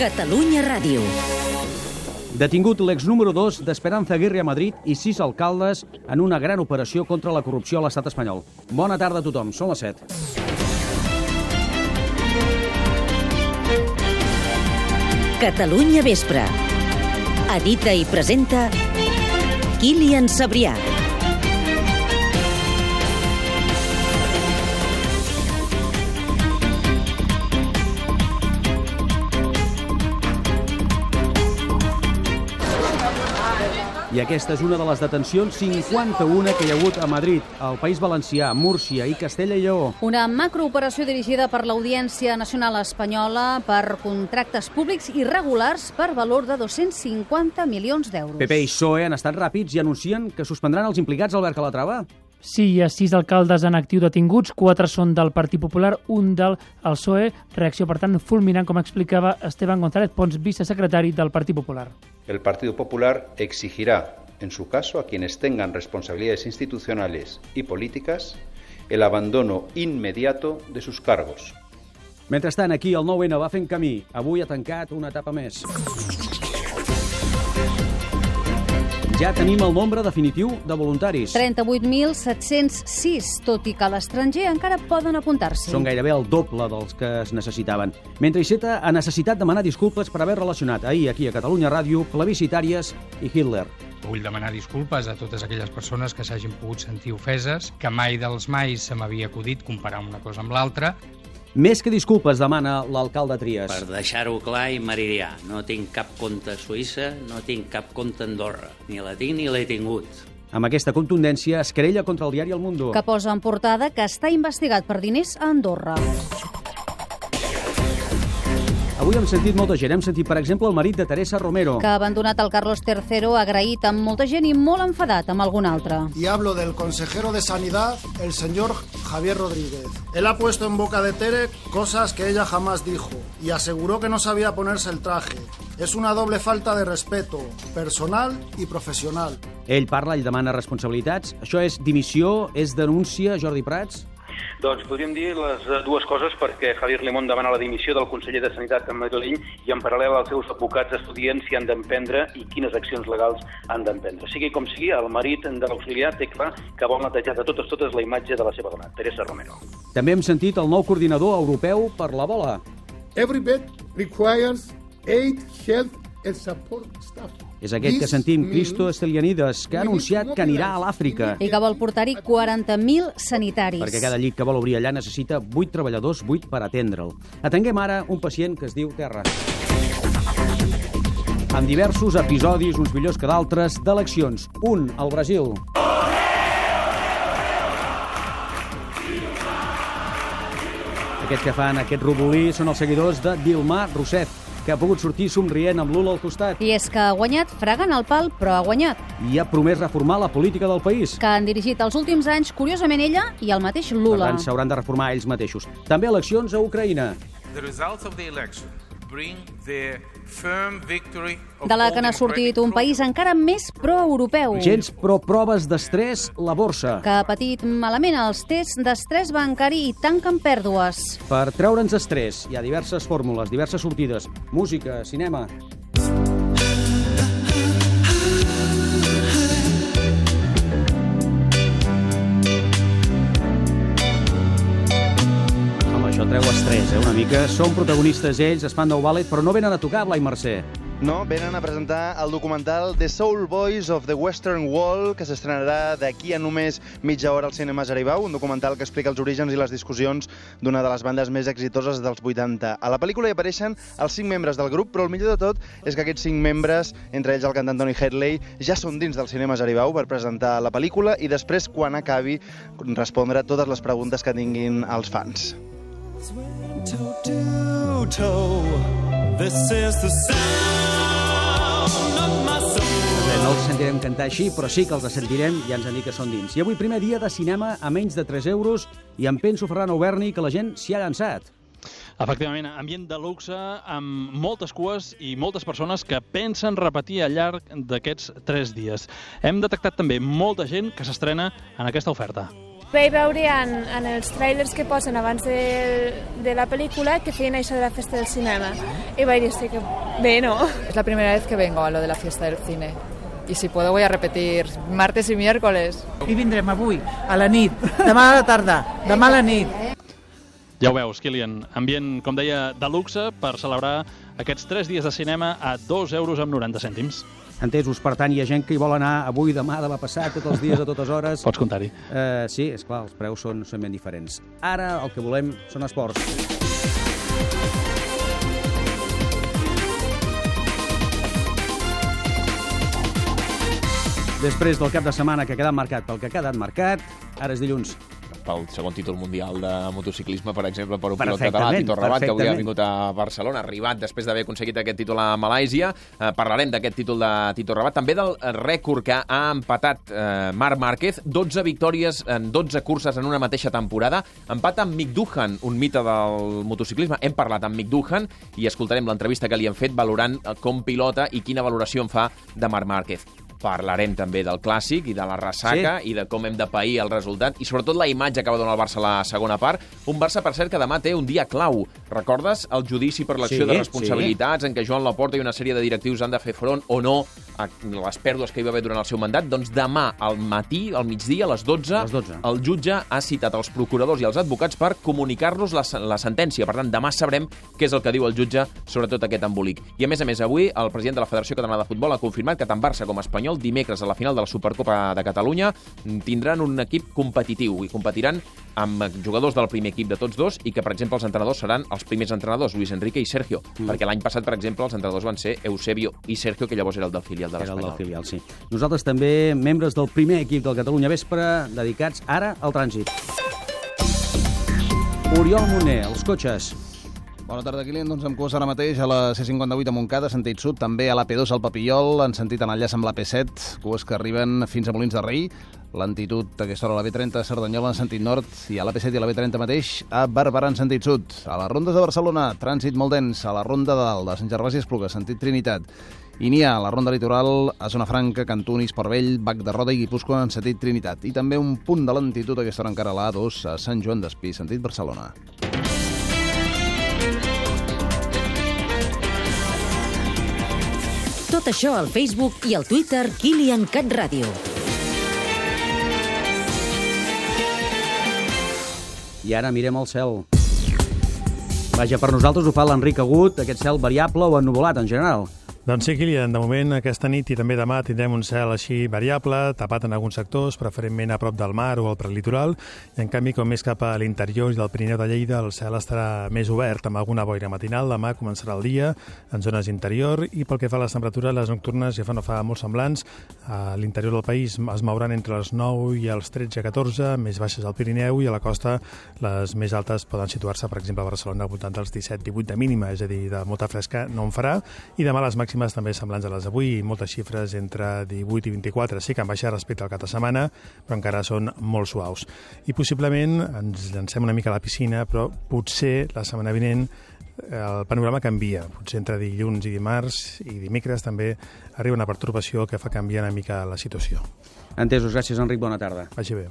Catalunya Ràdio. Detingut l'ex número 2 d'Esperanza Aguirre a Madrid i sis alcaldes en una gran operació contra la corrupció a l'estat espanyol. Bona tarda a tothom, són les 7. Catalunya Vespre. Edita i presenta Kilian Sabrià. I aquesta és una de les detencions 51 que hi ha hagut a Madrid, al País Valencià, Múrcia i Castella i Lleó. Una macrooperació dirigida per l'Audiència Nacional Espanyola per contractes públics irregulars per valor de 250 milions d'euros. PP i PSOE han estat ràpids i anuncien que suspendran els implicats Albert Calatrava. Sí, hi ha sis alcaldes en actiu detinguts, quatre són del Partit Popular, un del el PSOE, reacció, per tant, fulminant, com explicava Esteban González Pons, vicesecretari del Partit Popular. El Partido Popular exigirá, en su caso, a quienes tengan responsabilidades institucionales y políticas, el abandono inmediato de sus cargos. Mentrestant, aquí el 9-N va fent camí. Avui ha tancat una etapa més. Ja tenim el nombre definitiu de voluntaris. 38.706, tot i que a l'estranger encara poden apuntar-s'hi. Són gairebé el doble dels que es necessitaven. Mentre Iceta ha necessitat demanar disculpes per haver relacionat ahir aquí a Catalunya Ràdio plebiscitàries i Hitler. Vull demanar disculpes a totes aquelles persones que s'hagin pogut sentir ofeses, que mai dels mai se m'havia acudit comparar una cosa amb l'altra, Més que disculpes demana l'alcalde Trias. Per deixar-ho clar i meridià, no tinc cap compte a Suïssa, no tinc cap compte a Andorra. Ni la tinc ni l'he tingut. Amb aquesta contundència es querella contra el diari El Mundo. que posa en portada que està investigat per diners a Andorra. Avui hem sentit molta gent. Hem sentit, per exemple, el marit de Teresa Romero. que ha abandonat el Carlos III agraït amb molta gent i molt enfadat amb algun altre. Y hablo del consejero de Sanidad, el señor Javier Rodríguez. Él ha puesto en boca de Tere cosas que ella jamás dijo y aseguró que no sabía ponerse el traje. Es una doble falta de respeto, personal y profesional. Ell parla, ell demana responsabilitats. Això és dimissió, és denúncia, Jordi Prats? Doncs podríem dir les eh, dues coses perquè Javier Limón demana la dimissió del conseller de Sanitat en Madrid i en paral·lel els seus advocats estudien si han d'emprendre i quines accions legals han d'emprendre. Sigui com sigui, el marit de l'auxiliar té clar que vol netejar de totes totes la imatge de la seva dona, Teresa Romero. També hem sentit el nou coordinador europeu per la bola. Every bed requires eight health and support staff. És aquest que sentim, Cristo Estelianides, que ha anunciat que anirà a l'Àfrica. I que vol portar-hi 40.000 sanitaris. Perquè cada llit que vol obrir allà necessita 8 treballadors, 8 per atendre'l. Atenguem ara un pacient que es diu Terra. Amb diversos episodis, uns millors que d'altres, d'eleccions. Un, al Brasil. Aquests que fan aquest rodolí són els seguidors de Dilma Rousseff, que ha pogut sortir somrient amb Lula al costat I és que ha guanyat fregant el pal, però ha guanyat. i ha promès reformar la política del país. Que han dirigit els últims anys, curiosament, ella i el mateix Per Lula. tant, s'hauran de reformar ells mateixos. També eleccions a Ucraïna. The results of the election De la que n'ha sortit un país encara més pro-europeu. Gens pro proves d'estrès, la borsa. que ha patit malament els tests d'estrès bancari i tanquen pèrdues. Per treure'ns estrès hi ha diverses fórmules, diverses sortides. Música, cinema... això treu estrès, eh, una mica. Són protagonistes ells, nou ballet, però no venen a tocar Blai Mercè. No, venen a presentar el documental The Soul Boys of the Western Wall, que s'estrenarà d'aquí a només mitja hora al Cinema Aribau, un documental que explica els orígens i les discussions d'una de les bandes més exitoses dels 80. A la pel·lícula hi apareixen els cinc membres del grup, però el millor de tot és que aquests cinc membres, entre ells el cantant Tony Hedley, ja són dins del Cinema Aribau per presentar la pel·lícula i després, quan acabi, respondre totes les preguntes que tinguin els fans. Bé, no els sentirem cantar així, però sí que els sentirem i ens han dit que són dins. I avui primer dia de cinema a menys de 3 euros i em penso, Ferran Auberni, que la gent s'hi ha llançat. Efectivament, ambient de luxe amb moltes cues i moltes persones que pensen repetir al llarg d'aquests tres dies. Hem detectat també molta gent que s'estrena en aquesta oferta. Vaig veure en, en els trailers que posen abans de, de la pel·lícula que feien això de la festa del cinema. I vaig dir, sí que bé, ¿no? Es la primera vez que vengo a lo de la fiesta del cine. Y si puedo voy a repetir martes y miércoles. I vindrem avui, a la nit, demà a la tarda, demà a la nit. Ja ho veus, Kilian. Ambient, com deia, de luxe per celebrar aquests 3 dies de cinema a 2 euros amb 90 cèntims. Entesos, per tant, hi ha gent que hi vol anar avui, demà, demà passat, tots els dies, a totes hores. Pots comptar-hi. Uh, sí, és clar, els preus són, són ben diferents. Ara el que volem són esports. Després del cap de setmana que ha quedat marcat pel que ha quedat marcat, ara és dilluns. Pel segon títol mundial de motociclisme, per exemple, per un pilot català, Tito Rabat, que avui ha vingut a Barcelona, arribat després d'haver aconseguit aquest títol a Malàisia. Eh, parlarem d'aquest títol de Tito Rabat, també del rècord que ha empatat eh, Marc Márquez, 12 victòries en 12 curses en una mateixa temporada. Empat amb Mick Duhan, un mite del motociclisme. Hem parlat amb Mick Duhan i escoltarem l'entrevista que li han fet valorant eh, com pilota i quina valoració en fa de Marc Márquez. Parlarem també del clàssic i de la ressaca sí. i de com hem de pair el resultat i sobretot la imatge que va donar el Barça a la segona part. Un Barça, per cert, que demà té un dia clau. Recordes el judici per l'acció Sí, de responsabilitats en què Joan Laporta i una sèrie de directius han de fer front o no les pèrdues que hi va haver durant el seu mandat? Doncs demà, al matí, al migdia, a les 12, les 12. el jutge ha citat els procuradors i els advocats per comunicar-los la, la sentència. Per tant, demà sabrem què és el que diu el jutge sobre tot aquest embolic. I a més a més, avui el president de la Federació Catalana de Futbol ha confirmat que tant Barça com Espanyol dimecres a la final de la Supercopa de Catalunya tindran un equip competitiu i competiran amb jugadors del primer equip de tots dos i que, per exemple, els entrenadors seran els primers entrenadors, Luis Enrique i Sergio, mm. perquè l'any passat, per exemple, els entrenadors van ser Eusebio i Sergio, que llavors era el del filial de Era el del l'Espanyol. filial, sí. Nosaltres també, membres del primer equip del Catalunya Vespre, dedicats ara al trànsit. Oriol Moner, els cotxes. Bona tarda, Kilian. Doncs amb cos ara mateix a la C58 a Montcada, sentit sud, també a l'AP2 al Papillol, en sentit en enllaç amb l'AP7, cues que arriben fins a Molins de Rei, l'antitud a aquesta hora a la B30 a Cerdanyola en sentit nord i a l'AP7 i a la B30 mateix a Barberà en sentit sud. A les rondes de Barcelona, trànsit molt dens, a la ronda de dalt de Sant Gervasi Espluga, sentit Trinitat. I n'hi ha a la ronda litoral a Zona Franca, Cantunis, Portvell, Bac de Roda i Guipúscoa en sentit Trinitat. I també un punt de lentitud a aquesta hora encara a la A2 a Sant Joan d'Espí, sentit Barcelona. Tot això al Facebook i al Twitter Kilian Cat Ràdio. I ara mirem el cel. Vaja, per nosaltres ho fa l'Enric Agut, aquest cel variable o ennuvolat en general. Doncs sí, Kilian, de moment aquesta nit i també demà tindrem un cel així variable, tapat en alguns sectors, preferentment a prop del mar o al prelitoral, i en canvi, com més cap a l'interior i del Pirineu de Lleida, el cel estarà més obert, amb alguna boira matinal. Demà començarà el dia en zones interior i pel que fa a les temperatures, les nocturnes ja fa no fa molt semblants. A l'interior del país es mouran entre les 9 i els 13-14, més baixes al Pirineu i a la costa les més altes poden situar-se, per exemple, a Barcelona al voltant dels 17-18 de mínima, és a dir, de molta fresca no en farà, i demà les màximes també semblants a les d'avui, i moltes xifres entre 18 i 24, sí que han baixat respecte al cap de setmana, però encara són molt suaus. I possiblement ens llancem una mica a la piscina, però potser la setmana vinent eh, el panorama canvia. Potser entre dilluns i dimarts i dimecres també arriba una pertorbació que fa canviar una mica la situació. Entesos, gràcies, Enric, bona tarda. Vagi bé.